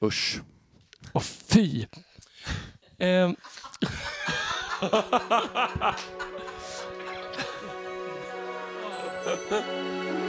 Usch. Och fy! Eh,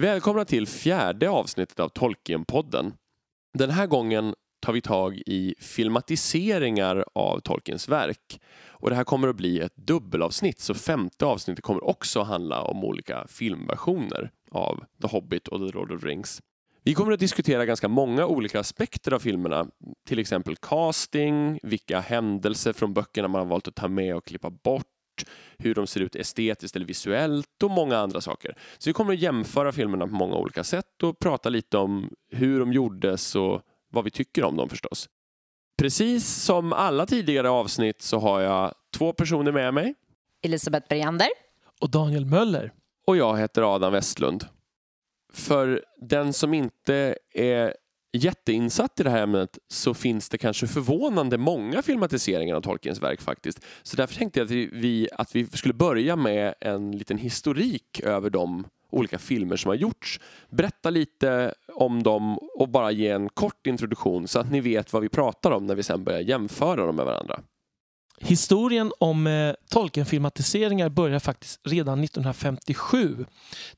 Välkomna till fjärde avsnittet av Tolkienpodden. Den här gången tar vi tag i filmatiseringar av Tolkiens verk. Och det här kommer att bli ett dubbelavsnitt, så femte avsnittet kommer också handla om olika filmversioner av The Hobbit och The Lord of the Rings. Vi kommer att diskutera ganska många olika aspekter av filmerna, till exempel casting, vilka händelser från böckerna man har valt att ta med och klippa bort, hur de ser ut estetiskt eller visuellt och många andra saker. Så vi kommer att jämföra filmerna på många olika sätt och prata lite om hur de gjordes och vad vi tycker om dem förstås. Precis som alla tidigare avsnitt så har jag två personer med mig Elisabeth Bergander. och Daniel Möller. och jag heter Adam Westlund. För den som inte är jätteinsatt i det här ämnet så finns det kanske förvånande många filmatiseringar av Tolkiens verk faktiskt. Så därför tänkte jag att vi, att vi skulle börja med en liten historik över de olika filmer som har gjorts. Berätta lite om dem och bara ge en kort introduktion så att ni vet vad vi pratar om när vi sen börjar jämföra dem med varandra. Historien om eh, Tolkien-filmatiseringar börjar faktiskt redan 1957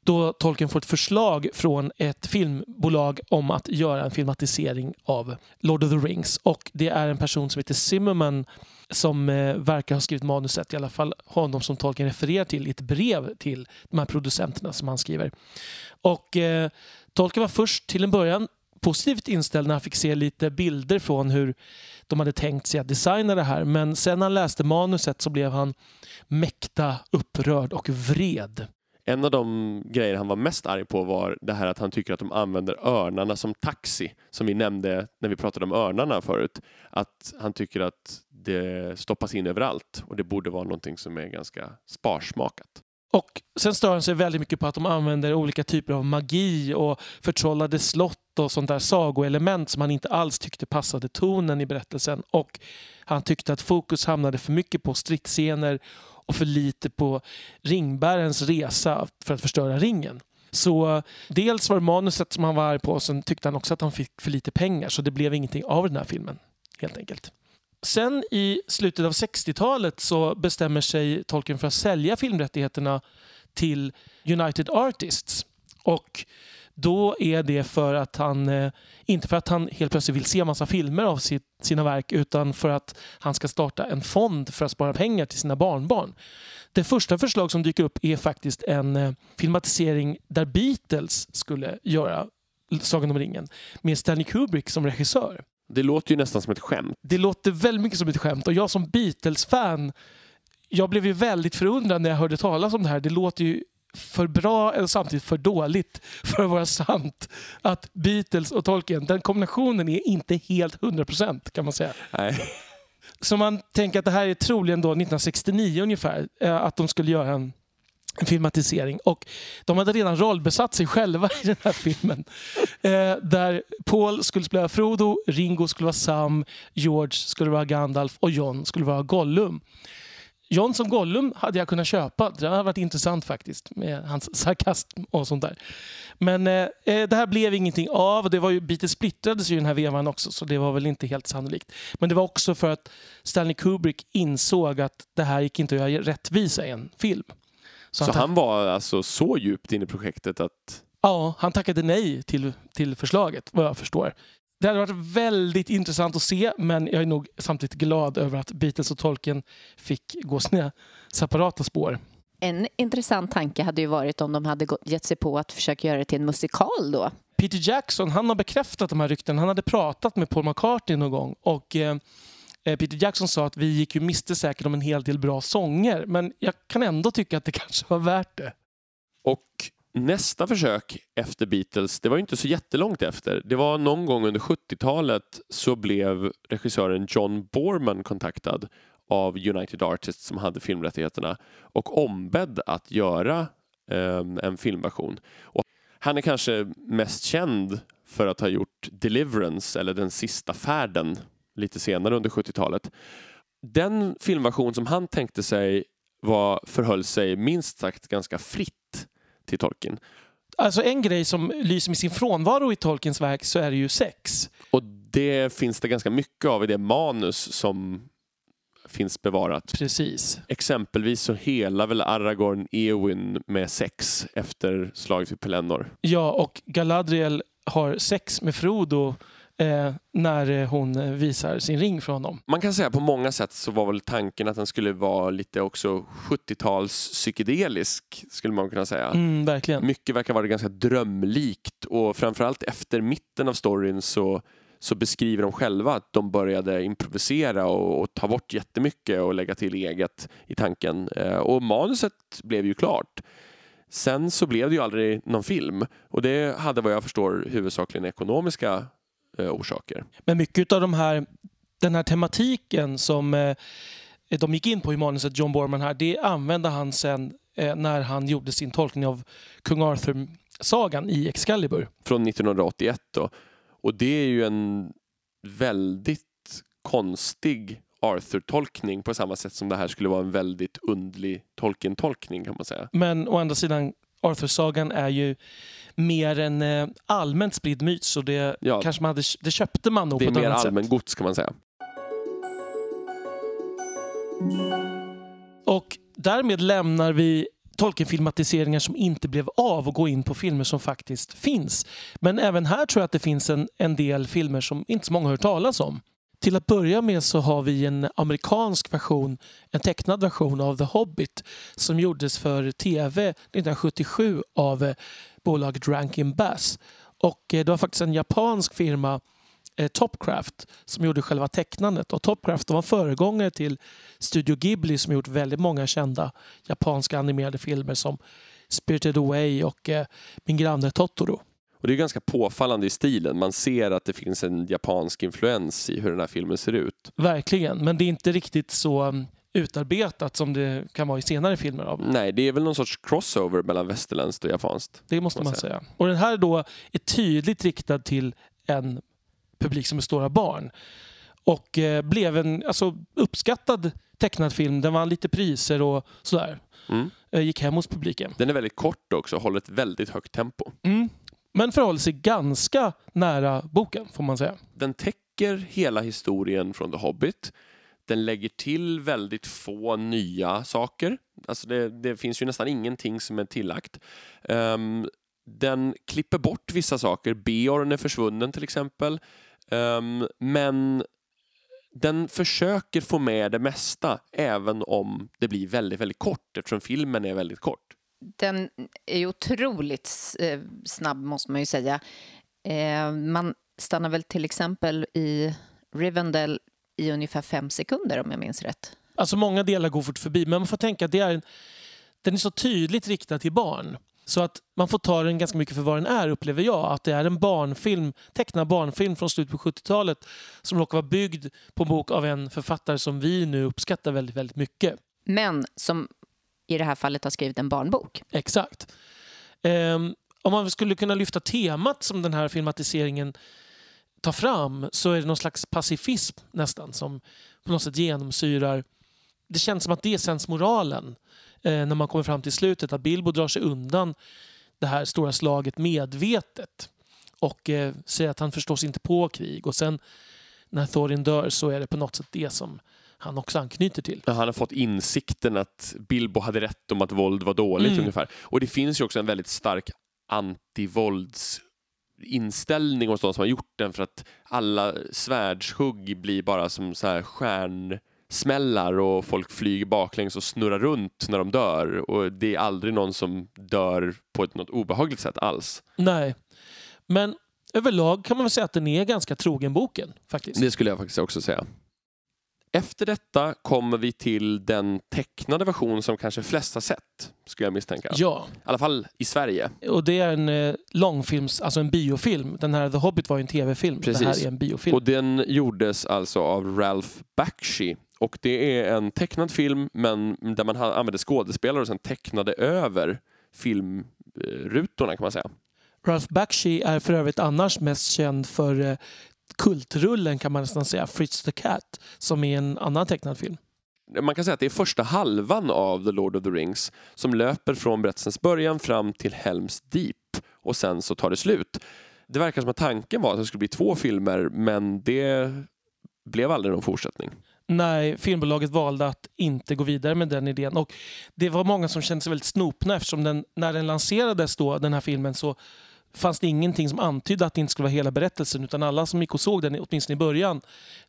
då Tolkien får ett förslag från ett filmbolag om att göra en filmatisering av Lord of the Rings. Och Det är en person som heter Zimmerman som eh, verkar ha skrivit manuset, i alla fall honom som Tolkien refererar till i ett brev till de här producenterna som han skriver. Och eh, Tolkien var först till en början positivt inställd när han fick se lite bilder från hur de hade tänkt sig att designa det här. Men sen när han läste manuset så blev han mäkta upprörd och vred. En av de grejer han var mest arg på var det här att han tycker att de använder örnarna som taxi, som vi nämnde när vi pratade om örnarna förut. Att han tycker att det stoppas in överallt och det borde vara någonting som är ganska sparsmakat. Och sen stör han sig väldigt mycket på att de använder olika typer av magi och förtrollade slott då sånt där sagoelement som han inte alls tyckte passade tonen i berättelsen. Och han tyckte att fokus hamnade för mycket på stridsscener och för lite på ringbärens resa för att förstöra ringen. Så dels var det manuset som han var arg på och sen tyckte han också att han fick för lite pengar så det blev ingenting av den här filmen helt enkelt. Sen i slutet av 60-talet så bestämmer sig Tolkien för att sälja filmrättigheterna till United Artists. Och då är det för att han, eh, inte för att han helt plötsligt vill se massa filmer av sitt, sina verk utan för att han ska starta en fond för att spara pengar till sina barnbarn. Det första förslag som dyker upp är faktiskt en eh, filmatisering där Beatles skulle göra Sagan om ringen med Stanley Kubrick som regissör. Det låter ju nästan som ett skämt. Det låter väldigt mycket som ett skämt och jag som Beatles-fan jag blev ju väldigt förundrad när jag hörde talas om det här. Det låter ju för bra eller samtidigt för dåligt för att vara sant. Att Beatles och Tolkien, den kombinationen är inte helt 100% kan man säga. Nej. Så man tänker att det här är troligen då 1969 ungefär, eh, att de skulle göra en, en filmatisering. Och de hade redan rollbesatt sig själva i den här filmen. Eh, där Paul skulle spela Frodo, Ringo skulle vara Sam, George skulle vara Gandalf och John skulle vara Gollum. John som Gollum hade jag kunnat köpa. Det hade varit intressant faktiskt med hans sarkasm och sånt där. Men eh, det här blev ingenting av. Det var ju, Beatles splittrades ju i den här vevan också så det var väl inte helt sannolikt. Men det var också för att Stanley Kubrick insåg att det här gick inte att göra rättvisa i en film. Så att han var alltså så djupt inne i projektet att Ja, han tackade nej till, till förslaget vad jag förstår. Det hade varit väldigt intressant att se men jag är nog samtidigt glad över att Beatles och Tolkien fick gå sina separata spår. En intressant tanke hade ju varit om de hade gått- gett sig på att försöka göra det till en musikal då. Peter Jackson han har bekräftat de här rykten. Han hade pratat med Paul McCartney någon gång och eh, eh, Peter Jackson sa att vi gick ju miste säkert om en hel del bra sånger men jag kan ändå tycka att det kanske var värt det. Och Nästa försök efter Beatles, det var ju inte så jättelångt efter. Det var någon gång under 70-talet så blev regissören John Borman kontaktad av United Artists som hade filmrättigheterna och ombedd att göra eh, en filmversion. Och han är kanske mest känd för att ha gjort Deliverance eller Den sista färden lite senare under 70-talet. Den filmversion som han tänkte sig var, förhöll sig minst sagt ganska fritt till Tolkien. Alltså en grej som lyser med sin frånvaro i Tolkiens verk så är det ju sex. Och det finns det ganska mycket av i det manus som finns bevarat. Precis. Exempelvis så helar väl Aragorn Eowyn med sex efter slaget vid Pelennor. Ja, och Galadriel har sex med Frodo eh, när hon visar sin ring för honom. Man kan säga på många sätt så var väl tanken att den skulle vara lite också 70-tals psykedelisk skulle man kunna säga. Mm, verkligen. Mycket verkar vara ganska drömlikt och framförallt efter mitten av storyn så så beskriver de själva att de började improvisera och, och ta bort jättemycket och lägga till eget i tanken. Eh, och manuset blev ju klart. Sen så blev det ju aldrig någon film och det hade vad jag förstår huvudsakligen ekonomiska eh, orsaker. Men mycket av de här, den här tematiken som eh, de gick in på i manuset, John Borman här, det använde han sen eh, när han gjorde sin tolkning av kung Arthur-sagan i Excalibur. Från 1981 då. Och det är ju en väldigt konstig Arthur-tolkning på samma sätt som det här skulle vara en väldigt undlig Tolkien-tolkning kan man säga. Men å andra sidan, Arthur-sagan är ju mer en eh, allmänt spridd myt så det, Ja. kanske man hade, det köpte man nog Det på är ett mer annat sätt. gods kan man säga. Och därmed lämnar vi Tolkien-filmatiseringar som inte blev av och går in på filmer som faktiskt finns. Men även här tror jag att det finns en, en del filmer som inte så många har hört talas om. Till att börja med så har vi en amerikansk version, en tecknad version av The Hobbit som gjordes för tv 1977 av eh, bolaget Rankin Bass. Och eh, det var faktiskt en japansk firma, eh, Topcraft, som gjorde själva tecknandet. Och Topcraft var föregångare till Studio Ghibli som gjort väldigt många kända japanska animerade filmer som Spirited Away och Min granne Totoro. Och det är ganska påfallande i stilen. Man ser att det finns en japansk influens i hur den här filmen ser ut. Verkligen, men det är inte riktigt så um, utarbetat som det kan vara i senare filmer av Nej, det är väl någon sorts crossover mellan västerländskt och japanskt. Det måste man säga. Och den här då är tydligt riktad till en publik som består av barn. Och eh, blev en alltså, uppskattad tecknad film. Den vann lite priser och sådär. Mm. Eh, gick hem hos publiken. Den är väldigt kort också, håller ett väldigt högt tempo. Mm. Men förhåller sig ganska nära boken får man säga. Den täcker hela historien från The Hobbit. Den lägger till väldigt få nya saker. Alltså det, det finns ju nästan ingenting som är tillagt. Um, den klipper bort vissa saker. Beorn är försvunnen till exempel. Um, men den försöker få med det mesta även om det blir väldigt, väldigt kort eftersom filmen är väldigt kort. Den är ju otroligt eh, snabb, måste man ju säga. Eh, man stannar väl till exempel i Rivendell i ungefär fem sekunder, om jag minns rätt. Alltså många delar går fort förbi, men man får tänka att det är en, den är så tydligt riktad till barn. Så att man får ta den ganska mycket för vad den är, upplever jag. Att det är en barnfilm, tecknad barnfilm från slutet på 70-talet som råkar vara byggd på en bok av en författare som vi nu uppskattar väldigt, väldigt mycket. Men som i det här fallet har skrivit en barnbok. Exakt. Um, om man skulle kunna lyfta temat som den här filmatiseringen tar fram så är det någon slags pacifism nästan som på något sätt genomsyrar. Det känns som att det är sensmoralen eh, när man kommer fram till slutet. Att Bilbo drar sig undan det här stora slaget medvetet och eh, säger att han förstås inte på krig. Och sen när Thorin dör så är det på något sätt det som han också anknyter till. Han har fått insikten att Bilbo hade rätt om att våld var dåligt Mm. ungefär. Och det finns ju också en väldigt stark antivålds inställning hos de som har gjort den för att alla svärdshugg blir bara som så här stjärnsmällar och folk flyger baklänges och snurrar runt när de dör och det är aldrig någon som dör på ett något obehagligt sätt alls. Nej, men överlag kan man väl säga att den är ganska trogen boken faktiskt. Det skulle jag faktiskt också säga. Efter detta kommer vi till den tecknade version som kanske flest har sett, skulle jag misstänka. Ja, I alla fall i Sverige. och det är en eh, långfilms, alltså en biofilm. Den här The Hobbit var ju en tv-film. Det här är en biofilm. Och den gjordes alltså av Ralph Bakshi. Och det är en tecknad film men där man använde skådespelare och sen tecknade över filmrutorna kan man säga. Ralph Bakshi är för övrigt annars mest känd för eh, kultrullen kan man nästan säga, Fritz the Cat, som är en annan tecknad film. Man kan säga att det är första halvan av The Lord of the Rings som löper från berättelsens början fram till Helms Deep och sen så tar det slut. Det verkar som att tanken var att det skulle bli två filmer men det blev aldrig någon fortsättning. Nej, filmbolaget valde att inte gå vidare med den idén. Och det var många som kände sig väldigt snopna eftersom den, när den lanserades då, den här filmen, så fanns det ingenting som antydde att det inte skulle vara hela berättelsen utan alla som gick och såg den, åtminstone i början,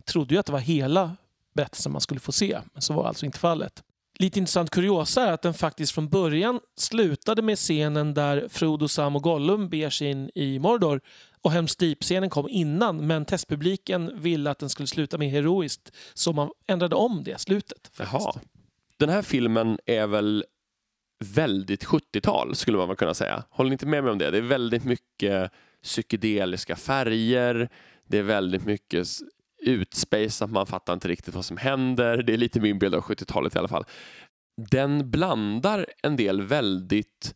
trodde ju att det var hela berättelsen man skulle få se. Men så var alltså inte fallet. Lite intressant kuriosa är att den faktiskt från början slutade med scenen där Frodo, Sam och Gollum beger sig in i Mordor och Helms Deep-scenen kom innan men testpubliken ville att den skulle sluta med heroiskt så man ändrade om det slutet. faktiskt. Jaha. Den här filmen är väl väldigt 70-tal skulle man väl kunna säga. Håller ni inte med mig om det? Det är väldigt mycket psykedeliska färger. Det är väldigt mycket utspejsat. Man fattar inte riktigt vad som händer. Det är lite min bild av 70-talet i alla fall. Den blandar en del väldigt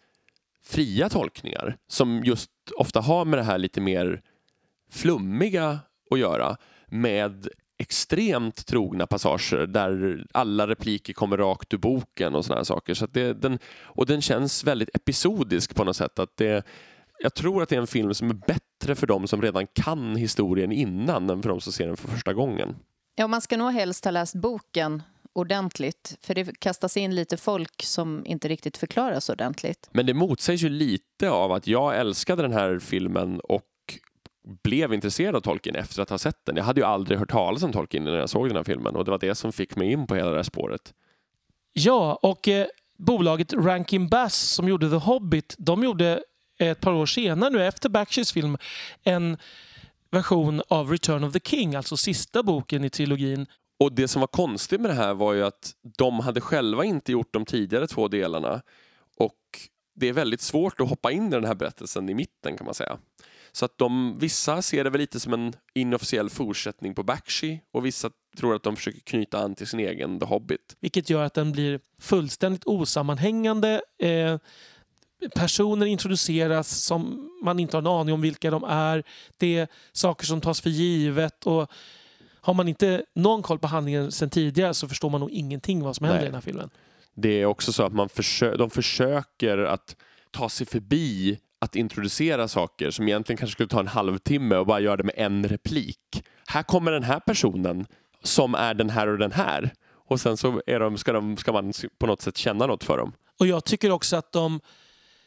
fria tolkningar som just ofta har med det här lite mer flummiga att göra med extremt trogna passager där alla repliker kommer rakt ur boken och sådana saker. Så det, den, och den känns väldigt episodisk på något sätt. Att det, jag tror att det är en film som är bättre för de som redan kan historien innan än för de som ser den för första gången. Ja, man ska nog helst ha läst boken ordentligt för det kastas in lite folk som inte riktigt förklaras ordentligt. Men det motsägs ju lite av att jag älskade den här filmen och blev intresserad av Tolkien efter att ha sett den. Jag hade ju aldrig hört talas om Tolkien när jag såg den här filmen och det var det som fick mig in på hela det här spåret. Ja, och eh, bolaget Rankin Bass som gjorde The Hobbit, de gjorde ett par år senare nu efter Bakshis film en version av Return of the King, alltså sista boken i trilogin. Och det som var konstigt med det här var ju att de hade själva inte gjort de tidigare två delarna och det är väldigt svårt att hoppa in i den här berättelsen i mitten kan man säga. Så att de, vissa ser det väl lite som en inofficiell fortsättning på Bakshi och vissa tror att de försöker knyta an till sin egen The Hobbit. Vilket gör att den blir fullständigt osammanhängande. Eh, personer introduceras som man inte har en aning om vilka de är. Det är saker som tas för givet. Och har man inte någon koll på handlingen sedan tidigare så förstår man nog ingenting vad som händer Nej. i den här filmen. Det är också så att man försö- de försöker att ta sig förbi att introducera saker som egentligen kanske skulle ta en halvtimme och bara göra det med en replik. Här kommer den här personen som är den här och den här. Och sen så är de, ska, de, ska man på något sätt känna något för dem. Och jag tycker också att de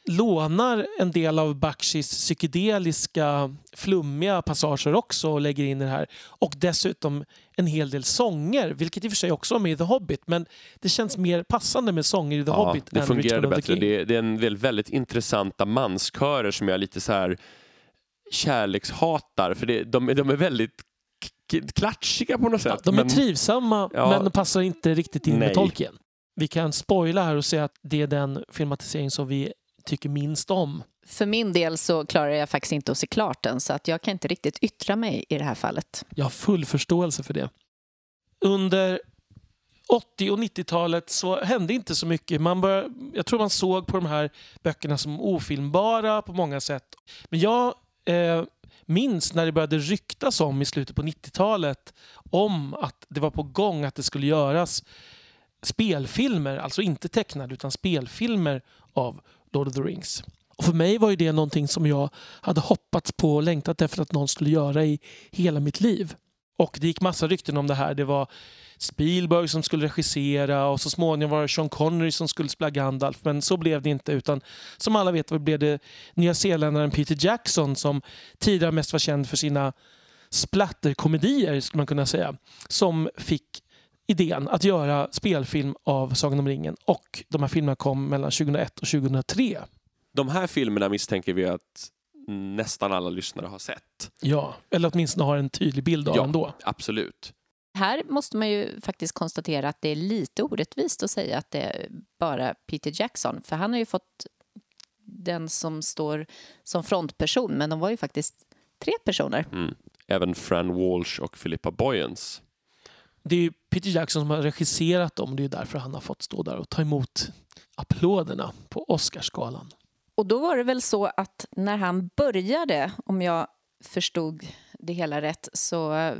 lånar en del av Bakshis psykedeliska, flummiga passager också och lägger in i det här. Och dessutom en hel del sånger, vilket i och för sig också var med i The Hobbit. Men det känns mer passande med sånger i The Hobbit det än fungerade bättre. Det är, det är en del väldigt intressanta manskörer som jag lite så här kärlekshatar. För det, de, de är väldigt klatschiga på något sätt. Ja, de är men- trivsamma Ja. men de passar inte riktigt in Nej. med Tolkien. Vi kan spoila här och säga att det är den filmatisering som vi tycker minst om. För min del så klarar jag faktiskt inte att se klart den så att jag kan inte riktigt yttra mig i det här fallet. Jag har full förståelse för det. Under 80 och 90-talet så hände inte så mycket. Man bör, jag tror man såg på de här böckerna som ofilmbara på många sätt. Men jag eh, minns när det började ryktas om i slutet på 90-talet om att det var på gång att det skulle göras spelfilmer, alltså inte tecknade utan spelfilmer av Lord of the Rings. Och för mig var ju det någonting som jag hade hoppats på och längtat efter att någon skulle göra i hela mitt liv. Och det gick massa rykten om det här. Det var Spielberg som skulle regissera och så småningom var det Sean Connery som skulle spela Gandalf. Men så blev det inte utan som alla vet blev det nya zeeländaren Peter Jackson som tidigare mest var känd för sina splatterkomedier skulle man kunna säga. Som fick idén att göra spelfilm av Sagan om ringen och de här filmerna kom mellan 2001 och 2003. De här filmerna misstänker vi att nästan alla lyssnare har sett. Ja, eller åtminstone har en tydlig bild av Ja. ändå. Absolut. Här måste man ju faktiskt konstatera att det är lite orättvist att säga att det är bara Peter Jackson. För han har ju fått den som står som frontperson, men de var ju faktiskt tre personer. Mm. Även Fran Walsh och Philippa Boyens. Det är Peter Jackson som har regisserat dem. Det är därför han har fått stå där och ta emot applåderna på Oscarsgalan. Och då var det väl så att när han började, om jag förstod det hela rätt, så,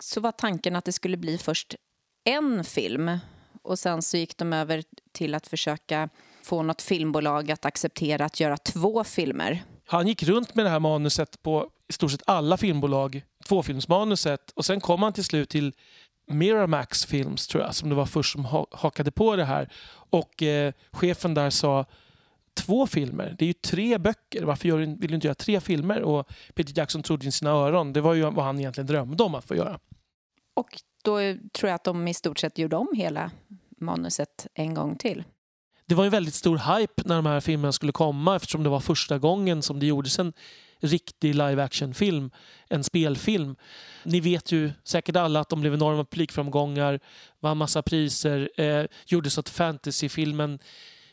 så var tanken att det skulle bli först en film och sen så gick de över till att försöka få något filmbolag att acceptera att göra två filmer. Han gick runt med det här manuset på i stort sett alla filmbolag, tvåfilmsmanuset och sen kom han till slut till Miramax Films tror jag, som det var först som hakade på det här. Och eh, chefen där sa två filmer. Det är ju tre böcker. Varför gör, vill du inte göra tre filmer? Och Peter Jackson trodde i sina öron. Det var ju vad han egentligen drömde om att få göra. Och då tror jag att de i stort sett gjorde om hela manuset en gång till. Det var en väldigt stor hype när de här filmerna skulle komma eftersom det var första gången som det gjordes en riktig live action-film, en spelfilm. Ni vet ju säkert alla att de blev enorma publikframgångar, vann massa priser, eh, gjorde så att fantasyfilmen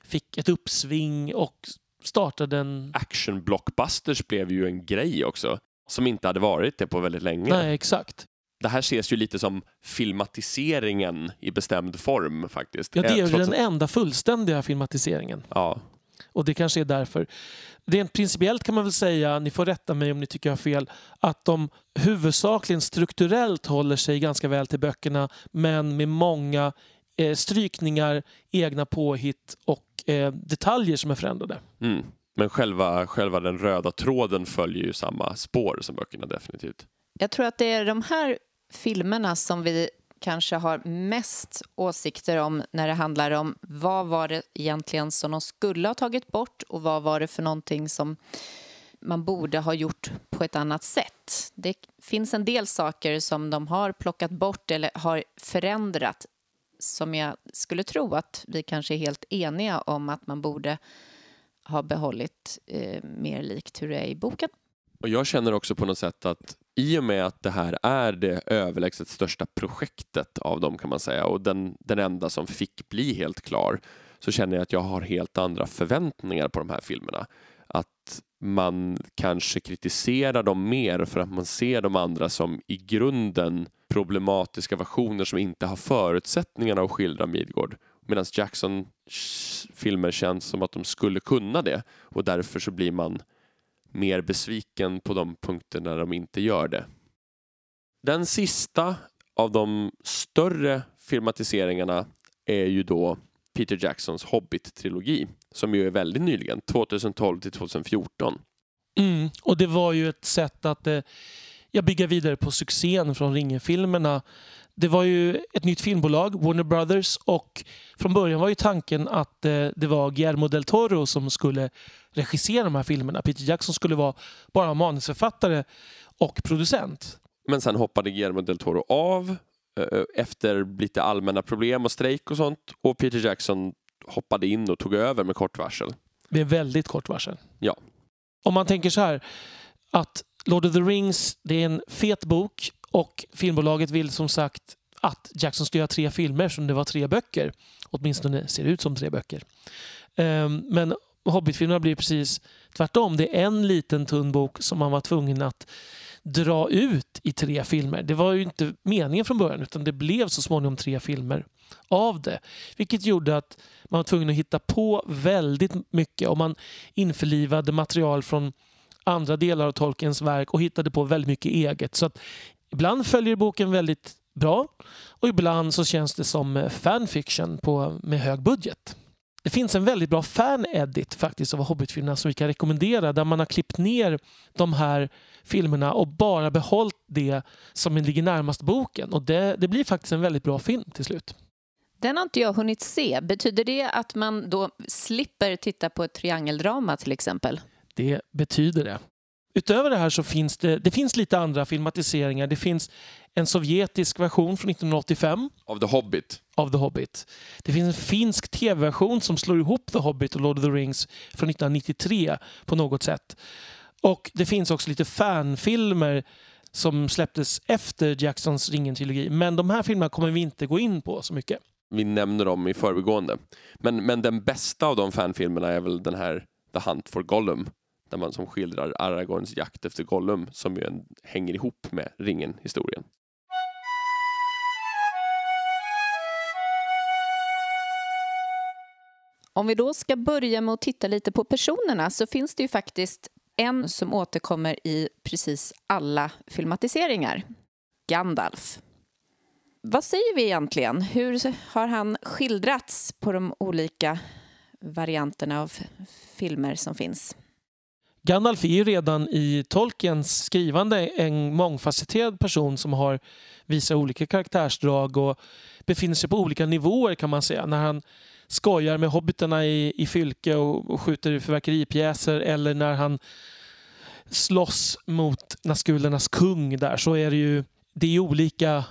fick ett uppsving och startade en... Action blockbusters blev ju en grej också, som inte hade varit det på väldigt länge. Nej, exakt. Det här ses ju lite som filmatiseringen i bestämd form faktiskt. Ja, det är ju Eh, den enda fullständiga filmatiseringen. Ja, Och det kanske är därför. Rent principiellt kan man väl säga, ni får rätta mig om ni tycker jag har fel, att de huvudsakligen strukturellt håller sig ganska väl till böckerna men med många eh, strykningar, egna påhitt och eh, detaljer som är förändrade. mm. Men själva, själva den röda tråden följer ju samma spår som böckerna definitivt. Jag tror att det är de här filmerna som vi kanske har mest åsikter om när det handlar om vad var det egentligen som de skulle ha tagit bort och vad var det för någonting som man borde ha gjort på ett annat sätt. Det finns en del saker som de har plockat bort eller har förändrat som jag skulle tro att vi kanske är helt eniga om att man borde ha behållit eh, mer likt hur det är i boken. Och jag känner också på något sätt att i och med att det här är det överlägset största projektet av dem kan man säga och den, den enda som fick bli helt klar så känner jag att jag har helt andra förväntningar på de här filmerna. Att man kanske kritiserar dem mer för att man ser de andra som i grunden problematiska versioner som inte har förutsättningarna att skildra Midgård. Medan Jackson filmer känns som att de skulle kunna det och därför så blir man mer besviken på de punkter när de inte gör det. Den sista av de större filmatiseringarna är ju då Peter Jacksons Hobbit-trilogi som ju är väldigt nyligen, 2012 till 2014. Mm. Och det var ju ett sätt att eh, jag bygga vidare på succén från Ringen-filmerna. Det var ju ett nytt filmbolag, Warner Brothers, och från början var ju tanken att eh, det var Guillermo del Toro som skulle regissera de här filmerna. Peter Jackson skulle vara bara manusförfattare och producent. Men sen hoppade Guillermo del Toro av eh, efter lite allmänna problem och strejk och sånt och Peter Jackson hoppade in och tog över med kort varsel. Med väldigt kort varsel. Ja. Om man tänker så här att Lord of the Rings, det är en fet bok och filmbolaget vill som sagt att Jackson ska göra tre filmer som det var tre böcker. Åtminstone ser det ut som tre böcker. Ehm, men Hobbit-filmerna blir precis tvärtom. Det är en liten tunn bok som man var tvungen att dra ut i tre filmer. Det var ju inte meningen från början utan det blev så småningom tre filmer av det. Vilket gjorde att man var tvungen att hitta på väldigt mycket och man införlivade material från andra delar av Tolkiens verk och hittade på väldigt mycket eget. Så att ibland följer boken väldigt bra och ibland så känns det som eh, fanfiction på, med hög budget. Det finns en väldigt bra fan-edit faktiskt av Hobbit-filmerna som vi kan rekommendera där man har klippt ner de här filmerna och bara behållit det som ligger närmast boken. Och det, det blir faktiskt en väldigt bra film till slut. Den har inte jag hunnit se. Betyder det att man då slipper titta på ett triangeldrama till exempel? Det betyder det. Utöver det här så finns det, det finns lite andra filmatiseringar. Det finns en sovjetisk version från 1985 Av The Hobbit. av The Hobbit. Det finns en finsk tv-version som slår ihop The Hobbit och Lord of the Rings från 1993 på något sätt. Och det finns också lite fanfilmer som släpptes efter Jacksons Ringen-trilogi. Men de här filmerna kommer vi inte gå in på så mycket. Vi nämner dem i förbigående. Men, men den bästa av de fanfilmerna är väl den här The Hunt for Gollum. Där man som skildrar Aragorns jakt efter Gollum som ju en, hänger ihop med Ringen-historien. Om vi då ska börja med att titta lite på personerna så finns det ju faktiskt en som återkommer i precis alla filmatiseringar. Gandalf. Vad säger vi egentligen? Hur har han skildrats på de olika varianterna av filmer som finns? Gandalf är ju redan i Tolkiens skrivande en mångfacetterad person som har visar olika karaktärsdrag och befinner sig på olika nivåer kan man säga. När han skojar med hobbiterna i, i Fylke och, och skjuter fyrverkeripjäser eller när han slåss mot Naskulernas kung där så är det ju det är olika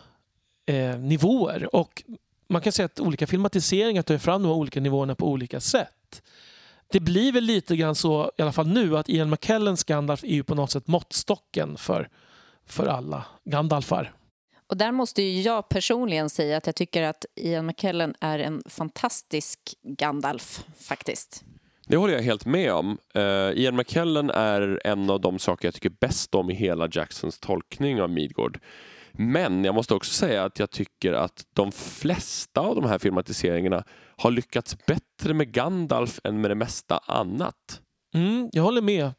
eh, nivåer. Och man kan säga att olika filmatiseringar tar fram de olika nivåerna på olika sätt. Det blir väl lite grann så, i alla fall nu, att Ian McKellens Gandalf är ju på något sätt måttstocken för, för alla Gandalfar. Och där måste ju jag personligen säga att jag tycker att Ian McKellen är en fantastisk Gandalf, faktiskt. Det håller jag helt med om. Uh, Ian McKellen är en av de saker jag tycker bäst om i hela Jacksons tolkning av Midgård. Men jag måste också säga att jag tycker att de flesta av de här filmatiseringarna har lyckats bättre med Gandalf än med det mesta annat. Mm, jag håller med.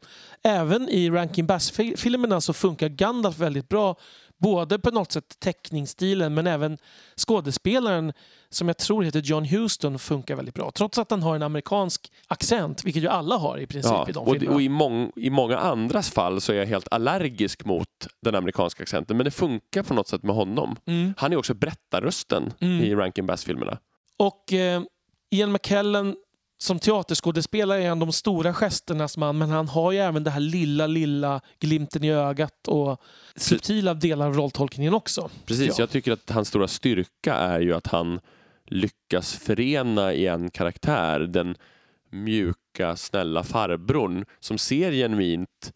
Även i Rankin Bass-filmerna så funkar Gandalf väldigt bra både på något sätt teckningsstilen men även skådespelaren som jag tror heter John Huston funkar väldigt bra. Trots att han har en amerikansk accent, vilket ju alla har i princip ja, i de och, filmerna. Och i, mång, i många andras fall så är jag helt allergisk mot den amerikanska accenten men det funkar på något sätt med honom. Mm. Han är också berättarrösten mm. i Rankin Bass-filmerna. Och eh, Ian McKellen som teaterskådespelare är han de stora gesternas man men han har ju även det här lilla, lilla glimten i ögat och subtila delar av rolltolkningen också. Precis, jag. jag tycker att hans stora styrka är ju att han lyckas förena i en karaktär den mjuka, snälla farbrorn som ser genuint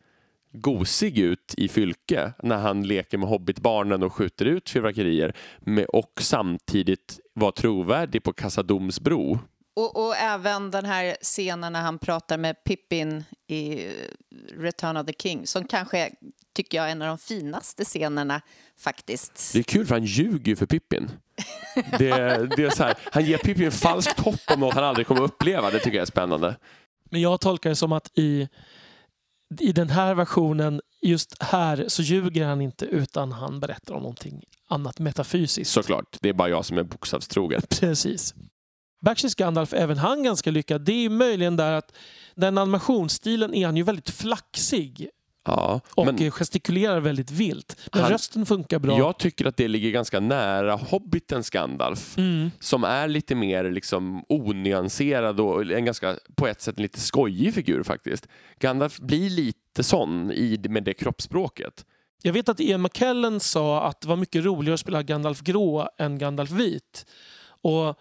gosig ut i Fylke när han leker med hobbitbarnen och skjuter ut fyrverkerier och samtidigt vara trovärdig på Kassadomsbro och, och, även den här scenen när han pratar med Pippin i Return of the King som kanske är, tycker jag, en av de finaste scenerna faktiskt. Det är kul för han ljuger ju för Pippin. Det, det är så här, han ger Pippin falskt hopp om något han aldrig kommer uppleva. Det tycker jag är spännande. Men jag tolkar det som att i, i den här versionen, just här, så ljuger han inte utan han berättar om någonting annat metafysiskt. Såklart, det är bara jag som är bokstavstrogen. Precis. Bakshish Gandalf, även han ganska lyckad. Det är möjligen där att den animationsstilen är han ju väldigt flaxig. Ja, och men gestikulerar väldigt vilt. Men han, rösten funkar bra. Jag tycker att det ligger ganska nära Hobbitens Gandalf. Mm. Som är lite mer liksom onyanserad och en ganska, på ett sätt en lite skojig figur faktiskt. Gandalf blir lite sån i, med det kroppsspråket. Jag vet att Ian McKellen sa att det var mycket roligare att spela Gandalf grå än Gandalf vit. Och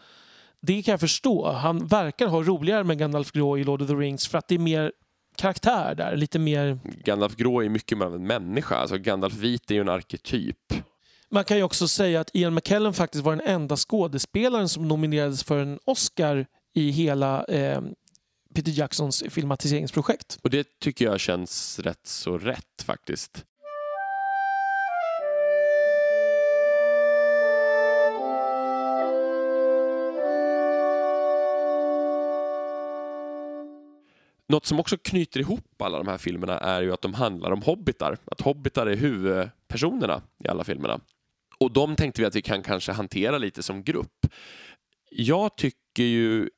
det kan jag förstå. Han verkar ha roligare med Gandalf Grå i Lord of the Rings för att det är mer karaktär där. Lite mer... Gandalf Grå är mycket mer av en människa. Alltså Gandalf Vit är ju en arketyp. Man kan ju också säga att Ian McKellen faktiskt var den enda skådespelaren som nominerades för en Oscar i hela eh, Peter Jacksons filmatiseringsprojekt. Och det tycker jag känns rätt så rätt faktiskt. Något som också knyter ihop alla de här filmerna är ju att de handlar om hobbitar. Att hobbitar är huvudpersonerna i alla filmerna. Och de tänkte vi att vi kan kanske hantera lite som grupp. Jag tycker ju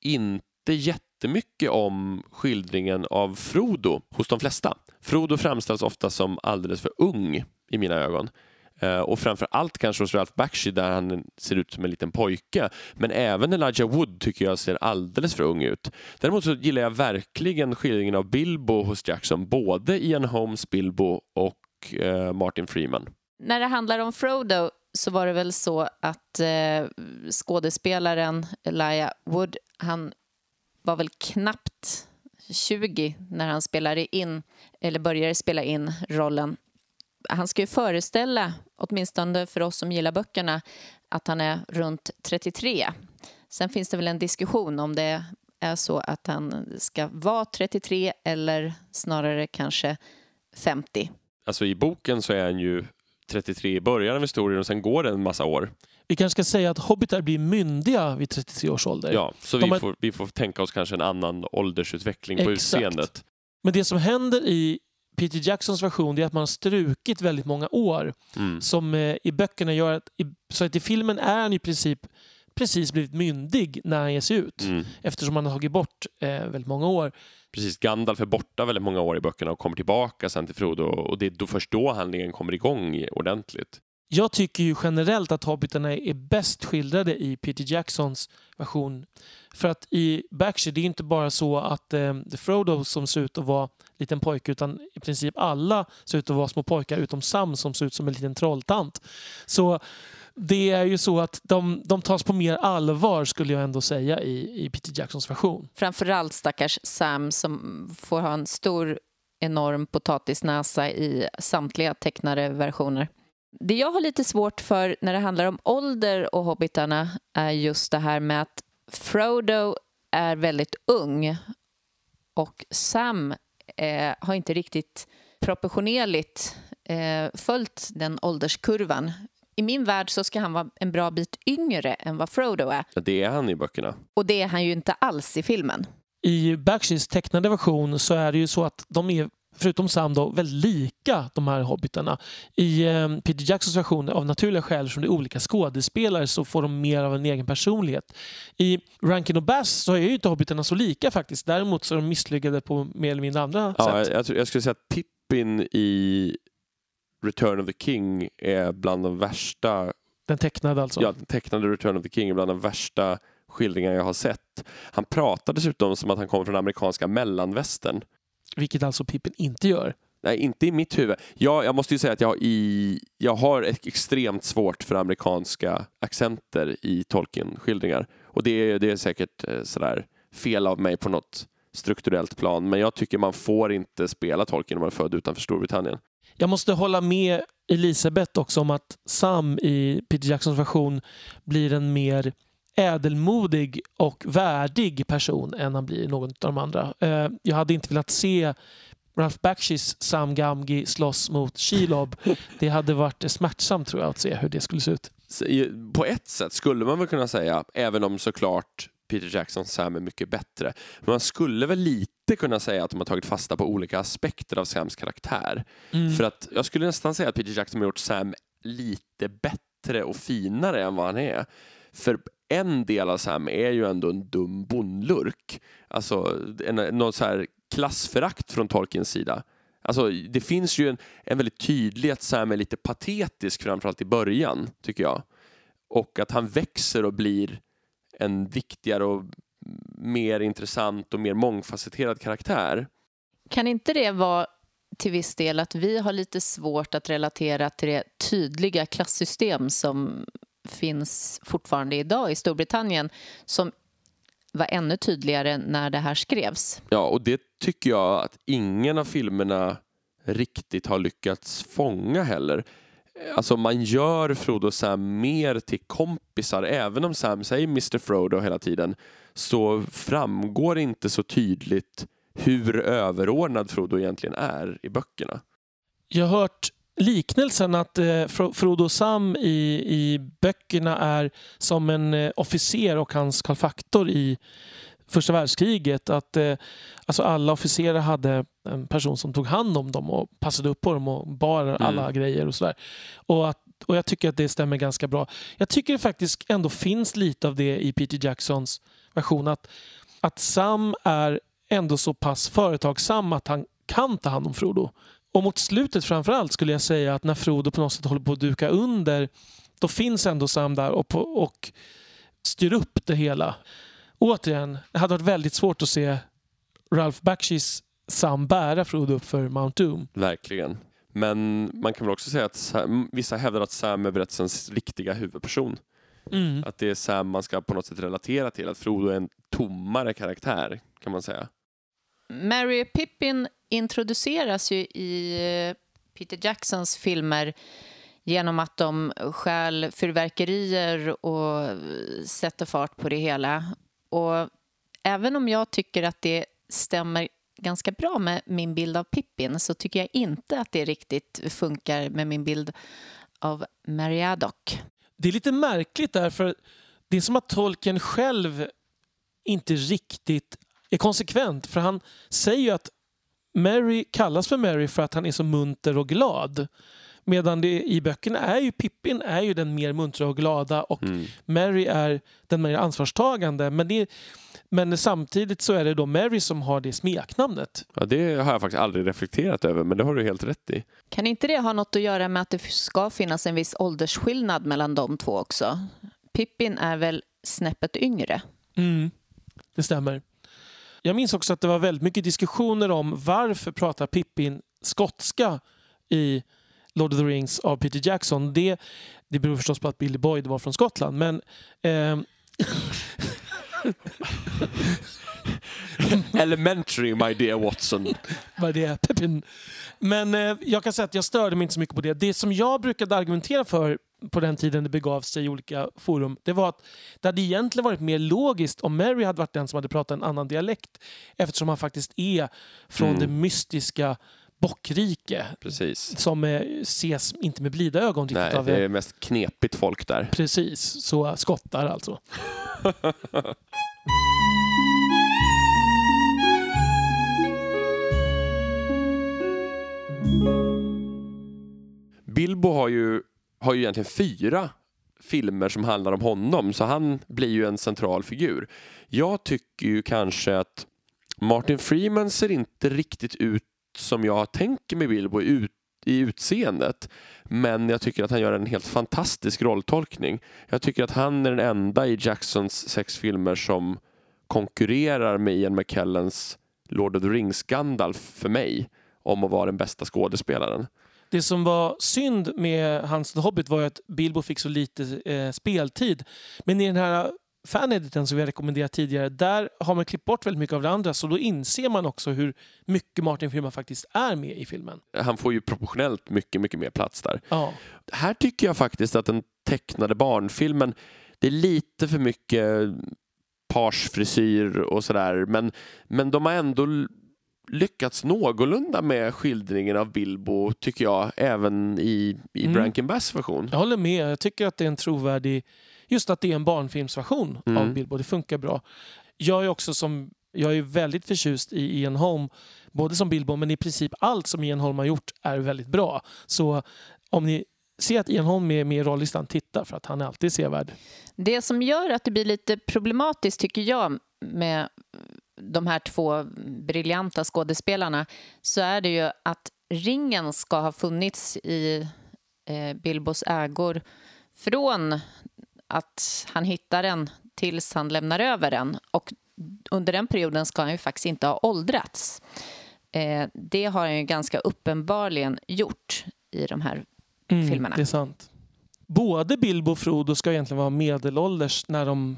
inte jättemycket om skildringen av Frodo hos de flesta. Frodo framställs ofta som alldeles för ung i mina ögon. Eh, och framför allt kanske hos Ralph Bakshi där han ser ut som en liten pojke. Men även Elijah Wood tycker jag ser alldeles för ung ut. Däremot så gillar jag verkligen skildringen av Bilbo hos Jackson. Både Ian Holmes Bilbo och eh, Martin Freeman. När det handlar om Frodo så var det väl så att eh, skådespelaren Elijah Wood, han var väl knappt 20 när han spelade in, eller började spela in rollen han ska ju föreställa, åtminstone för oss som gillar böckerna, att han är runt 33. Sen finns det väl en diskussion om det är så att han ska vara 33 eller snarare kanske 50. Alltså i boken så är han ju 33 i början av historien och sen går det en massa år. Vi kanske ska säga att hobbitar blir myndiga vid 33 års ålder. Ja, så De vi, har- får, vi får tänka oss kanske en annan åldersutveckling på Exakt. utseendet. Men det som händer i Peter Jacksons version är att man har strukit väldigt många år Mm. som eh, i böckerna gör att i, så att i filmen är han i princip precis blivit myndig när han ger sig ut. Mm. Eftersom man har tagit bort eh, väldigt många år. Precis, Gandalf är borta väldigt många år i böckerna och kommer tillbaka sen till Frodo och det är då först då handlingen kommer igång ordentligt. Jag tycker ju generellt att hobbitarna är bäst skildrade i Peter Jacksons version. För att i Backshire, det är inte bara så att eh, det är Frodo som ser ut att vara liten pojke utan i princip alla ser ut att vara små pojkar utom Sam som ser ut som en liten trolltant. Så det är ju så att de, de tas på mer allvar skulle jag ändå säga i, i Peter Jacksons version. Framförallt stackars Sam som får ha en stor enorm potatisnäsa i samtliga tecknade versioner. Det jag har lite svårt för när det handlar om ålder och hobbitarna är just det här med att Frodo är väldigt ung och Sam eh, har inte riktigt proportionerligt eh, följt den ålderskurvan. I min värld så ska han vara en bra bit yngre än vad Frodo är. Det är han i böckerna. Och det är han ju inte alls i filmen. I Backshires tecknade version så är det ju så att de är Förutom Sam då, väldigt lika de här hobbitarna. I eh, Peter Jacksons version, av naturliga skäl som det är olika skådespelare, så får de mer av en egen personlighet. I Rankin och Bass så är ju inte hobbitarna så lika faktiskt. Däremot så är de misslyckade på mer eller mindre andra Ja, sätt. jag, jag, jag skulle säga att Pippin i Return of the King är bland de värsta, Den tecknade alltså. ja, tecknade Return of the King är bland de värsta skildringar jag har sett. Han pratar dessutom som att han kommer från amerikanska mellanvästern. Vilket alltså Pippin inte gör. Nej, inte i mitt huvud. Jag, jag måste ju säga att jag, i, jag har ett extremt svårt för amerikanska accenter i Tolkien-skildringar. Och det är, det är säkert eh, sådär fel av mig på något strukturellt plan. Men jag tycker man får inte spela Tolkien om man är född utanför Storbritannien. Jag måste hålla med Elisabeth också om att Sam i Peter Jacksons version blir en mer ädelmodig och värdig person än han blir i någon av de andra. Eh, Jag hade inte velat se Ralph Bakshis Sam Gamgee slåss mot Shelob. Det hade varit smärtsamt tror jag att se hur det skulle se ut. I- På ett sätt skulle man väl kunna säga, även om såklart Peter Jacksons Sam är mycket bättre. Men man skulle väl lite kunna säga att de har tagit fasta på olika aspekter av Sams karaktär. Mm. För att jag skulle nästan säga att Peter Jackson har gjort Sam lite bättre och finare än vad han är. För en del av Sam är ju ändå en dum bondlurk. Alltså en, någon så här klassförakt från Tolkiens sida. Alltså, det finns ju en, en väldigt tydlig att Sam är lite patetisk framförallt i början, tycker jag. Och att han växer och blir en viktigare och mer intressant och mer mångfacetterad karaktär. Kan inte det vara till viss del att vi har lite svårt att relatera till det tydliga klassystem som finns fortfarande idag i Storbritannien som var ännu tydligare när det här skrevs? Ja, och det tycker jag att ingen av filmerna riktigt har lyckats fånga heller. Alltså man gör Frodo och Sam mer till kompisar. Även om Sam säger Mr Frodo hela tiden så framgår inte så tydligt hur överordnad Frodo egentligen är i böckerna. Jag har hört liknelsen att eh, Fro- Frodo och Sam i, i böckerna är som en eh, officer och hans karlfaktor i första världskriget. Att eh, alltså alla officerare hade en person som tog hand om dem och passade upp på dem och bar alla grejer och sådär. Och, att, och jag tycker att det stämmer ganska bra. Jag tycker det faktiskt ändå finns lite av det i Peter Jacksons version. Att, att Sam är ändå så pass företagsam att han kan ta hand om Frodo. Och mot slutet framförallt skulle jag säga att när Frodo på något sätt håller på att duka under då finns ändå Sam där och, på, och styr upp det hela. Återigen, det hade varit väldigt svårt att se Ralph Bakshis Sam bära Frodo upp för Mount Doom. Verkligen. Men man kan väl också säga att Sam, vissa hävdar att Sam är berättelsens riktiga huvudperson. Mm. Att det är Sam man ska på något sätt relatera till. Att Frodo är en tommare karaktär kan man säga. Mary Pippin introduceras ju i eh, Peter Jacksons filmer genom att de stjäl fyrverkerier och eh, sätter fart på det hela. Och även om jag tycker att det stämmer ganska bra med min bild av Pippin så tycker jag inte att det riktigt funkar med min bild av Mary Det är lite märkligt därför det är som att tolken själv inte riktigt är konsekvent. För han säger ju att Mary kallas för Mary för att han är så munter och glad. Medan det i böckerna är ju Pippin är ju den mer muntra och glada och Mm. Mary är den mer ansvarstagande. Men, det, men samtidigt så är det då Mary som har det smeknamnet. Ja, det har jag faktiskt aldrig reflekterat över, men det har du helt rätt i. Kan inte det ha något att göra med att det ska finnas en viss åldersskillnad mellan de två också? Pippin är väl snäppet yngre? Mm, det stämmer. Jag minns också att det var väldigt mycket diskussioner om varför pratar Pippin skotska i Lord of the Rings av Peter Jackson. Det, det beror förstås på att Billy Boyd var från Skottland. Men ehm, Elementary, my dear Watson. det är, Pippin. Men eh, jag kan säga att jag störde mig inte så mycket på det. Det som jag brukade argumentera för på den tiden det begav sig i olika forum, det var att det hade egentligen varit mer logiskt om Mary hade varit den som hade pratat en annan dialekt eftersom han faktiskt är från Mm. det mystiska Bockrike Precis. som eh, ses inte med blida ögon riktigt Nej, av det är mest knepigt folk där. Precis, så skottar alltså. Bilbo har ju, har ju egentligen fyra filmer som handlar om honom, så han blir ju en central figur. Jag tycker ju kanske att Martin Freeman ser inte riktigt ut som jag tänker mig Bilbo i, ut, i utseendet. Men jag tycker att han gör en helt fantastisk rolltolkning. Jag tycker att han är den enda i Jacksons sex filmer som konkurrerar med Ian McKellens Lord of the Rings Gandalf för mig om att vara den bästa skådespelaren. Det som var synd med hans The Hobbit var att Bilbo fick så lite eh, speltid. Men i den här fanediten som vi har rekommenderat tidigare, där har man klippt bort väldigt mycket av det andra. Så då inser man också hur mycket Martin Freeman faktiskt är med i filmen. Han får ju proportionellt mycket, mycket mer plats där. Ja, Här tycker jag faktiskt att den tecknade barnfilmen, det är lite för mycket parsfrisyr och sådär, men, men de har ändå lyckats någorlunda med skildringen av Bilbo, tycker jag, även i, i Mm. Brankin Bass version. jag håller med. Jag tycker att det är en trovärdig... Just att det är en barnfilmsversion Mm. av Bilbo. Det funkar bra. Jag är också som... Jag är väldigt förtjust i Ian Holm, både som Bilbo men i princip allt som Ian Holm har gjort är väldigt bra. Så om ni ser att Ian Holm är med i rollistan, titta för att han är alltid sevärd. Det som gör att det blir lite problematiskt, tycker jag, med de här två briljanta skådespelarna så är det ju att ringen ska ha funnits i eh, Bilbos ägor från att han hittar den tills han lämnar över den. Och under den perioden ska han ju faktiskt inte ha åldrats. Eh, det har han ju ganska uppenbarligen gjort i de här filmerna. Det är sant. Både Bilbo och Frodo ska egentligen vara medelålders när de,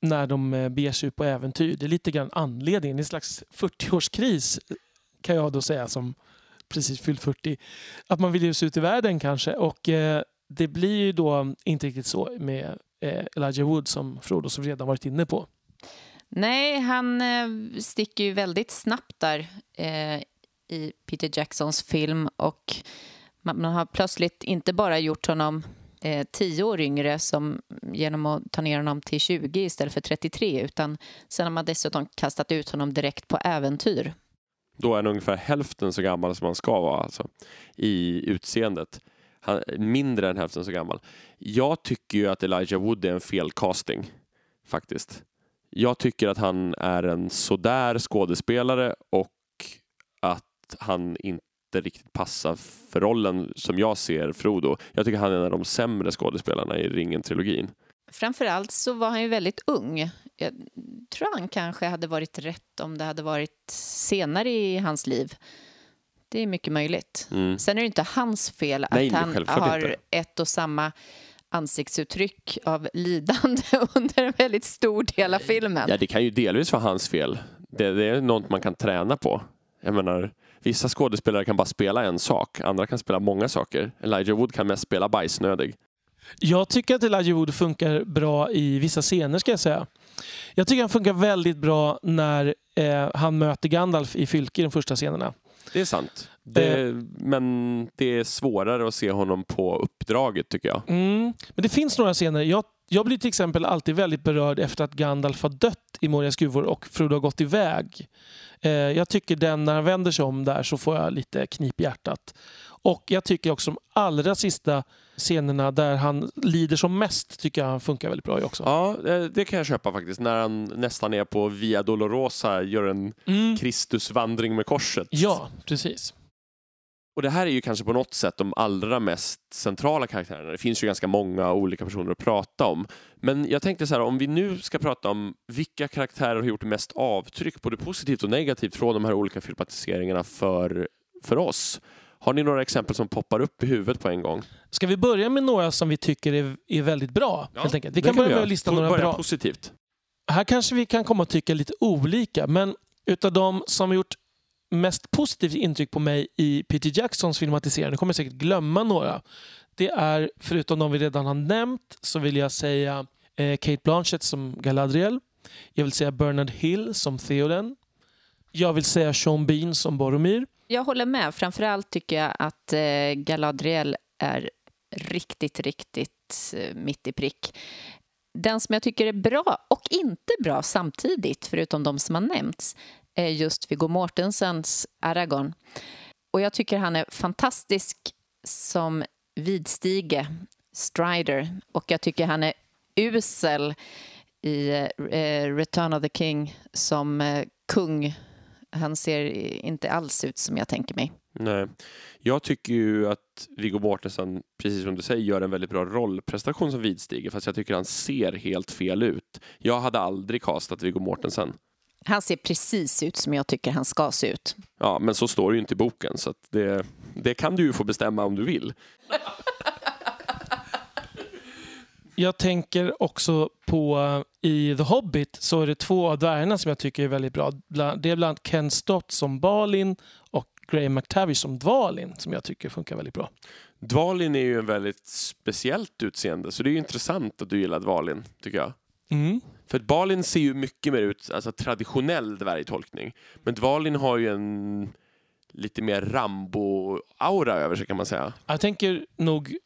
när de eh, beger sig ut på äventyr. Det är lite grann anledningen. Det är en slags 40-årskris eh, kan jag då säga som precis fyllt 40. Att man vill ge sig ut i världen kanske. Och eh, det blir ju då inte riktigt så med eh, Elijah Wood som Frodo som vi redan varit inne på. Nej, han eh, sticker ju väldigt snabbt där eh, i Peter Jacksons film och man, man har plötsligt inte bara gjort honom eh, tio år yngre som, genom att ta ner honom till 20 istället för 33 utan sen har man dessutom kastat ut honom direkt på äventyr. Då är han ungefär hälften så gammal som han ska vara alltså, i utseendet. Han, mindre än hälften så gammal. Jag tycker ju att Elijah Wood är en felcasting, faktiskt. Jag tycker att han är en sådär skådespelare och att han inte riktigt passar för rollen som jag ser Frodo. Jag tycker han är en av de sämre skådespelarna i Ringen-trilogin. Framförallt så var han ju väldigt ung. Jag tror han kanske hade varit rätt om det hade varit senare i hans liv. Det är mycket möjligt. Mm. Sen är det inte hans fel att Nej, han har inte. ett och samma ansiktsuttryck av lidande under en väldigt stor del av filmen. Ja, det kan ju delvis vara hans fel. Det, det är något man kan träna på. Jag menar, Vissa skådespelare kan bara spela en sak, andra kan spela många saker. Elijah Wood kan mest spela bajsnödig. Jag tycker att Elijah Wood funkar bra i vissa scener ska jag säga. Jag tycker han funkar väldigt bra när eh, han möter Gandalf i Fylke i de första scenerna. Det är sant. Det, men det är svårare att se honom på uppdraget tycker jag. Mm. Men det finns några scener. Jag, jag blir till exempel alltid väldigt berörd efter att Gandalf har dött i Morias gruvor och Frodo har gått iväg. Eh, jag tycker den, när han vänder sig om där så får jag lite knip i hjärtat. Och jag tycker också de allra sista scenerna där han lider som mest tycker jag han funkar väldigt bra i också. Ja, det kan jag köpa faktiskt. När han nästan är på Via Dolorosa, gör en Mm. Kristusvandring med korset. Ja, precis. Och det här är ju kanske på något sätt de allra mest centrala karaktärerna. Det finns ju ganska många olika personer att prata om. Men jag tänkte så här, om vi nu ska prata om vilka karaktärer har gjort mest avtryck, både positivt och negativt, från de här olika filmatiseringarna för, för oss. Har ni några exempel som poppar upp i huvudet på en gång? Ska vi börja med några som vi tycker är, är väldigt bra? helt enkelt? Vi Det kan börja med att lista några bra. positivt. Här kanske vi kan komma att tycka lite olika, men utav de som har gjort mest positivt intryck på mig i Peter Jacksons filmatisering, nu kommer jag säkert glömma några. Det är, förutom de vi redan har nämnt, så vill jag säga eh, Kate Blanchett som Galadriel. Jag vill säga Bernard Hill som Theoden. Jag vill säga Sean Bean som Boromir. Jag håller med. Framförallt tycker jag att eh, Galadriel är riktigt, riktigt eh, mitt i prick. Den som jag tycker är bra och inte bra samtidigt, förutom de som har nämnts, är just Viggo Mortensens Aragorn. Och jag tycker han är fantastisk som vidstige, Strider. Och jag tycker han är usel i eh, Return of the King som eh, kung. Han ser inte alls ut som jag tänker mig. Nej. Jag tycker ju att Viggo Mortensen, precis som du säger, gör en väldigt bra rollprestation som vidstiger, fast jag tycker han ser helt fel ut. Jag hade aldrig castat Viggo Mortensen. Han ser precis ut som jag tycker han ska se ut. Ja, men så står det ju inte i boken, så att det, det kan du ju få bestämma om du vill. Jag tänker också på eh, i The Hobbit så är det två av dvärgarna som jag tycker är väldigt bra. Det är bland annat Ken Stott som Balin och Graham McTavish som Dvalin som jag tycker funkar väldigt bra. Dvalin är ju en väldigt speciellt utseende, så det är ju intressant att du gillar Dvalin, tycker jag. Mm. För att Balin ser ju mycket mer ut, alltså traditionell dvärgtolkning. Men Dvalin har ju en lite mer Rambo-aura över sig kan man säga. Jag tänker nog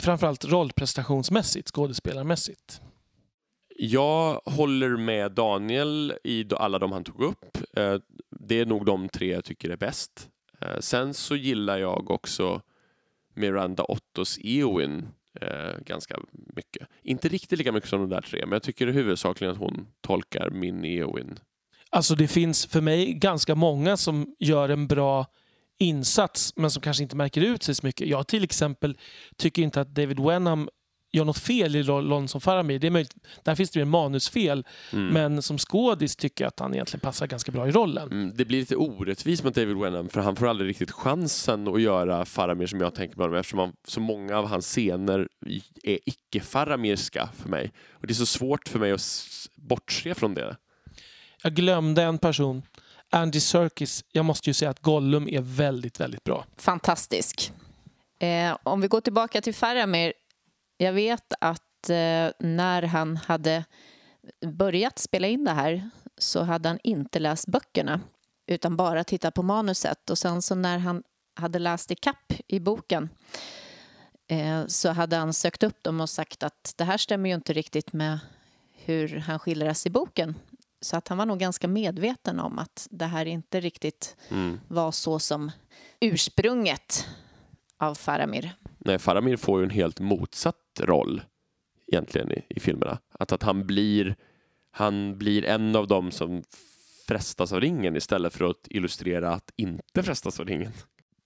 framförallt rollprestationsmässigt, skådespelarmässigt. Jag håller med Daniel i alla de han tog upp. Eh, Det är nog de tre jag tycker är bäst. Eh, Sen så gillar jag också Miranda Ottos Eowyn eh, ganska mycket. Inte riktigt lika mycket som de där tre, men jag tycker huvudsakligen att hon tolkar min Eowyn. Alltså det finns för mig ganska många som gör en bra insats men som kanske inte märker ut sig så mycket. Jag till exempel tycker inte att David Wenham gör något fel i rollen som Faramir. Det är möjligt, där finns det en manusfel. Mm. Men som skådis tycker jag att han egentligen passar ganska bra i rollen. Mm, Det blir lite orättvist mot David Wenham för han får aldrig riktigt chansen att göra Faramir som jag tänker på honom eftersom han, så många av hans scener är icke-faramirska för mig. Och det är så svårt för mig att bortse från det. Jag glömde en person. Andy Serkis. Jag måste ju säga att Gollum är väldigt, väldigt bra. Fantastisk. Eh, om vi går tillbaka till Faramir. Jag vet att eh, när han hade börjat spela in det här så hade han inte läst böckerna utan bara tittat på manuset. Och sen så när han hade läst i kapp i boken eh, så hade han sökt upp dem och sagt att det här stämmer ju inte riktigt med hur han skildras i boken. Så att han var nog ganska medveten om att det här inte riktigt Mm. var så som ursprunget av Faramir. Nej, Faramir får ju en helt motsatt roll egentligen i, i filmerna. Att, att han, blir, han blir en av dem som frestas av ringen istället för att illustrera att inte frestas av ringen.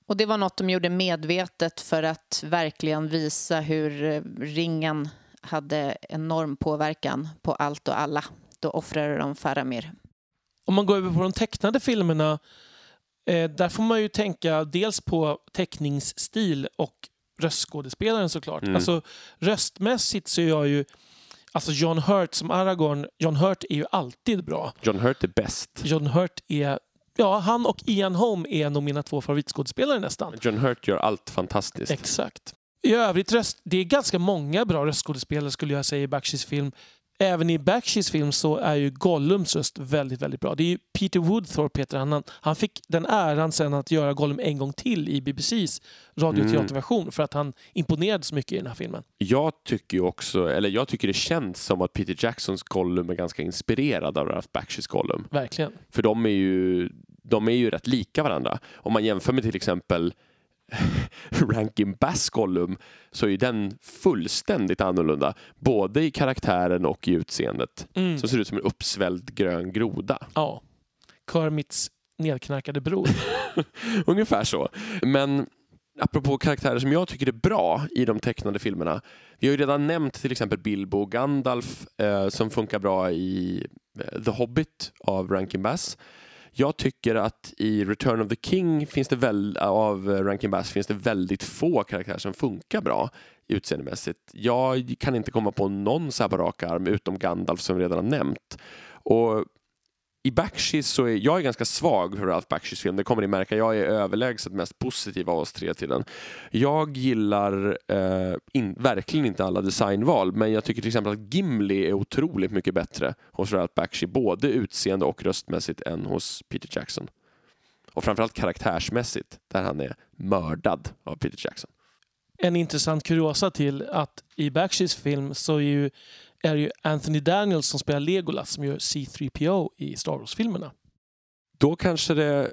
Och det var något de gjorde medvetet för att verkligen visa hur eh, ringen hade enorm påverkan på allt och alla. Då offrade de Faramir. Om man går över på de tecknade filmerna, eh, där får man ju tänka dels på teckningsstil och röstskådespelaren såklart. Mm. Alltså röstmässigt så är jag ju, alltså John Hurt som Aragorn, John Hurt är ju alltid bra. John Hurt är bäst. John Hurt är Ja, han och Ian Holm är nog mina två favoritskådespelare nästan. John Hurt gör allt fantastiskt. Exakt. I övrigt, röst, det är ganska många bra röstskådespelare skulle jag säga i Bakshi's film. Även i Bakshi's film så är ju Gollums röst väldigt, väldigt bra. Det är ju Peter Woodthorpe heter han. Han fick den äran sen att göra Gollum en gång till i BBCs radio och teaterversion för att han imponerade så mycket i den här filmen. Jag tycker ju också, eller jag tycker det känns som att Peter Jacksons Gollum är ganska inspirerad av Ralph Bakshies Gollum. Verkligen. För de är ju, de är ju rätt lika varandra. Om man jämför med till exempel Rankin Bass Gollum så är den fullständigt annorlunda. Både i karaktären och i utseendet. Mm. Som ser ut som en uppsvälld grön groda. Ja. Kermits nedknarkade bror. Ungefär så. Men apropå karaktärer som jag tycker är bra i de tecknade filmerna. Vi har ju redan nämnt till exempel Bilbo och Gandalf eh, som funkar bra i eh, The Hobbit av Rankin Bass. Jag tycker att i Return of the King finns det väl, av eh, Rankin Bass finns det väldigt få karaktärer som funkar bra utseendemässigt. Jag kan inte komma på någon så här på rak arm utom Gandalf som vi redan har nämnt. Och i Bakshies så är jag är ganska svag för Ralph Bakshies film. Det kommer ni märka. Jag är överlägset mest positiv av oss tre till den. Jag gillar eh, in, verkligen inte alla designval men jag tycker till exempel att Gimli är otroligt mycket bättre hos Ralph Bakshi både utseende och röstmässigt än hos Peter Jackson. Och framförallt karaktärsmässigt där han är mördad av Peter Jackson. En intressant kuriosa till att i Bakshies film så är ju är ju Anthony Daniels som spelar Legolas som gör C3PO i Star Wars-filmerna. Då kanske det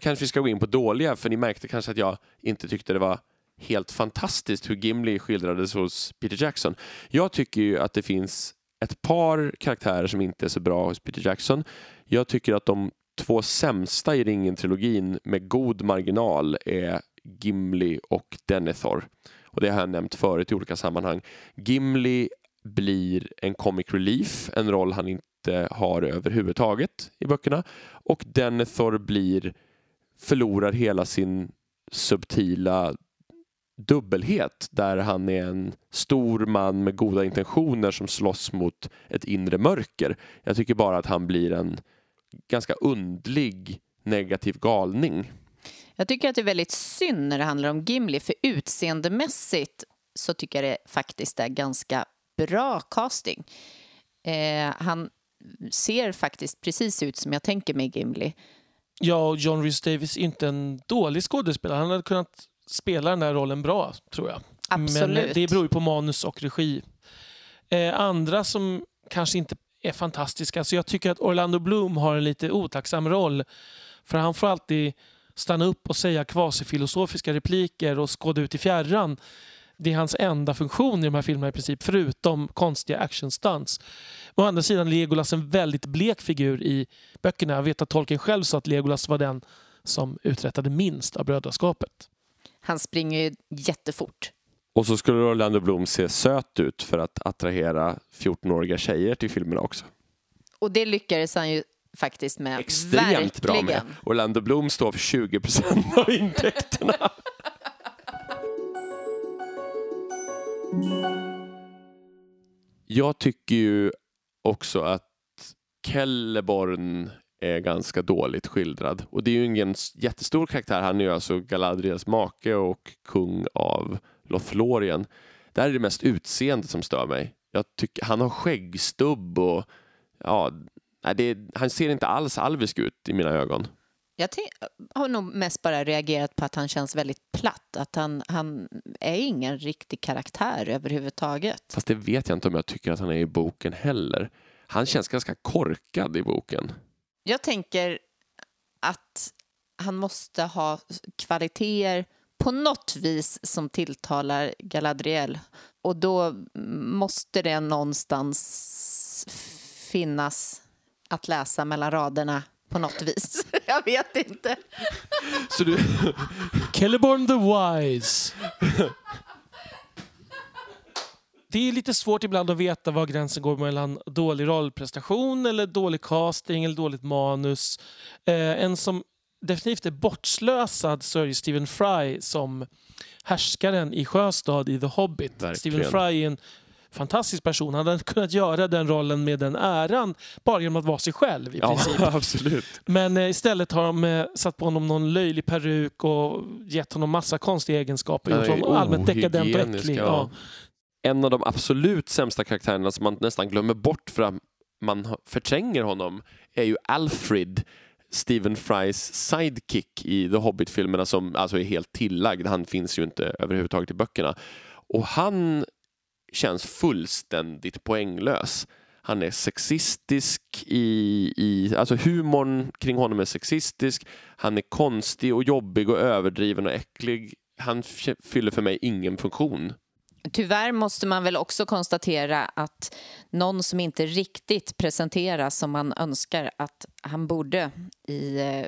kanske vi ska gå in på dåliga för ni märkte kanske att jag inte tyckte det var helt fantastiskt hur Gimli skildrades hos Peter Jackson. Jag tycker ju att det finns ett par karaktärer som inte är så bra hos Peter Jackson. Jag tycker att de två sämsta i Ringen-trilogin med god marginal är Gimli och Denethor. Och det har jag nämnt förut i olika sammanhang. Gimli blir en comic relief, en roll han inte har överhuvudtaget i böckerna. Och Denethor blir, förlorar hela sin subtila dubbelhet där han är en stor man med goda intentioner som slåss mot ett inre mörker. Jag tycker bara att han blir en ganska undlig negativ galning. Jag tycker att det är väldigt synd när det handlar om Gimli för utseendemässigt så tycker jag det faktiskt är ganska bra casting. Eh, han ser faktiskt precis ut som jag tänker mig Gimli. Ja, och John Rhys Davis är inte en dålig skådespelare. Han hade kunnat spela den där rollen bra, tror jag. Absolut. Men det beror ju på manus och regi. Eh, andra som kanske inte är fantastiska. Så jag tycker att Orlando Bloom har en lite otacksam roll. För han får alltid stanna upp och säga kvasifilosofiska repliker och skåda ut i fjärran. Det är hans enda funktion i de här filmerna i princip, förutom konstiga actionstunts. Å andra sidan Legolas en väldigt blek figur i böckerna. Jag vet att Tolkien själv sa att Legolas var den som uträttade minst av brödraskapet. Han springer ju jättefort. Och så skulle Orlando Bloom se söt ut för att attrahera 14-åriga tjejer till filmerna också. Och det lyckades han ju faktiskt med. Extremt Verkligen. bra med. Orlando Bloom står för 20 procent av intäkterna. Jag tycker ju också att Kelleborn är ganska dåligt skildrad. Och det är ju ingen jättestor karaktär. Han är ju alltså Galadriels make och kung av Lothlorien. Där är det mest utseendet som stör mig. Jag tycker, han har skäggstubb och ja, det, han ser inte alls alvisk ut i mina ögon. Jag har nog mest bara reagerat på att han känns väldigt platt. Att han, han är ingen riktig karaktär överhuvudtaget. Fast det vet jag inte om jag tycker att han är i boken heller. Han känns ganska korkad i boken. Jag tänker att han måste ha kvaliteter på något vis som tilltalar Galadriel. Och då måste det någonstans finnas att läsa mellan raderna på något vis. Jag vet inte. Så du, Celeborn the Wise. Det är lite svårt ibland att veta var gränsen går mellan dålig rollprestation eller dålig casting eller dåligt manus. Eh, en som definitivt är bortslösad så är det Stephen Fry som härskaren i Sjöstad i The Hobbit. Verkligen. Stephen Fry är en fantastisk person. Han hade kunnat göra den rollen med den äran bara genom att vara sig själv i Ja, princip. absolut. Men eh, istället har de eh, satt på honom någon löjlig peruk och gett honom massa konstiga egenskaper. Gjort honom allmänt dekadent och äcklig. ja. Ja. En av de absolut sämsta karaktärerna som man nästan glömmer bort för att man förtränger honom är ju Alfred, Stephen Frys sidekick i The Hobbit-filmerna som alltså är helt tillagd. Han finns ju inte överhuvudtaget i böckerna. Och han känns fullständigt poänglös. Han är sexistisk i, i... Alltså humorn kring honom är sexistisk. Han är konstig och jobbig och överdriven och äcklig. Han fyller för mig ingen funktion. Tyvärr måste man väl också konstatera att någon som inte riktigt presenteras som man önskar att han borde i eh,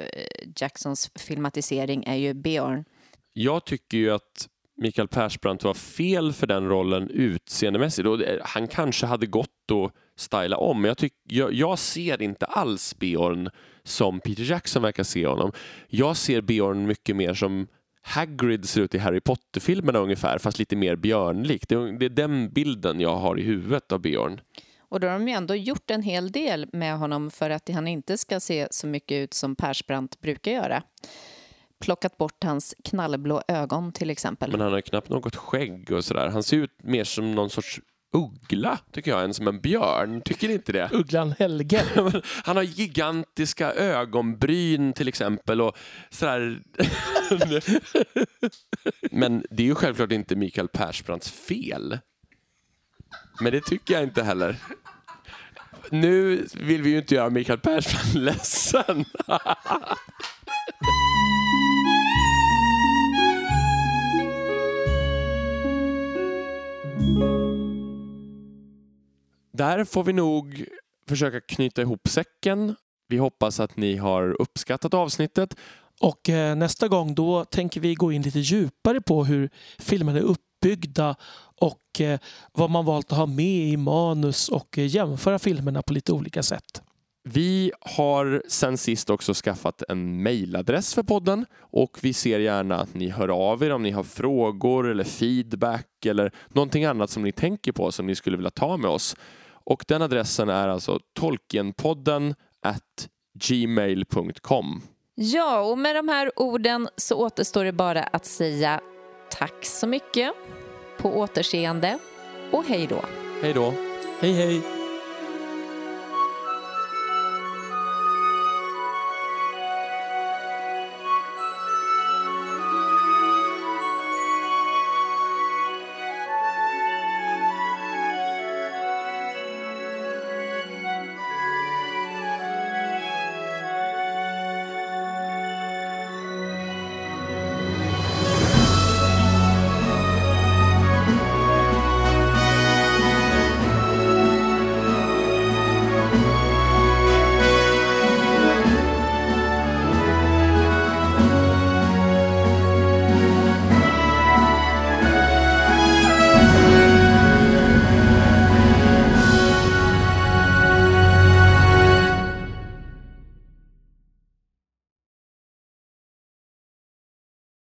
Jacksons filmatisering är ju Björn. Jag tycker ju att Mikael Persbrandt var fel för den rollen utseendemässigt. Och eh, han kanske hade gått att styla om, men jag, tyck, jag, jag ser inte alls Bjorn som Peter Jackson verkar se honom. Jag ser Bjorn mycket mer som Hagrid ser ut i Harry Potter-filmerna ungefär, fast lite mer björnlik. Det, är- det är den bilden jag har i huvudet av Björn. Och då har de ju ändå gjort en hel del med honom för att han inte ska se så mycket ut som Persbrandt brukar göra. Plockat bort hans knallblå ögon till exempel. Men han har knappt något skägg och sådär. Han ser ut mer som någon sorts uggla, tycker jag, än som en björn. Tycker ni inte det? Ugglan Helge. Han har gigantiska ögonbryn till exempel. Och sådär. Men det är ju självklart inte Mikael Persbrandts fel. Men det tycker jag inte heller. Nu vill vi ju inte göra Mikael Persbrandt ledsen. Där får vi nog försöka knyta ihop säcken. Vi hoppas att ni har uppskattat avsnittet. Och eh, nästa gång då tänker vi gå in lite djupare på hur filmerna är uppbyggda och eh, vad man valt att ha med i manus och eh, jämföra filmerna på lite olika sätt. Vi har sen sist också skaffat en mejladress för podden och vi ser gärna att ni hör av er om ni har frågor eller feedback eller någonting annat som ni tänker på som ni skulle vilja ta med oss. Och den adressen är alltså tolkienpodden at gmail.com. Ja, och med de här orden så återstår det bara att säga tack så mycket, på återseende och hej då. Hej då! Hej hej!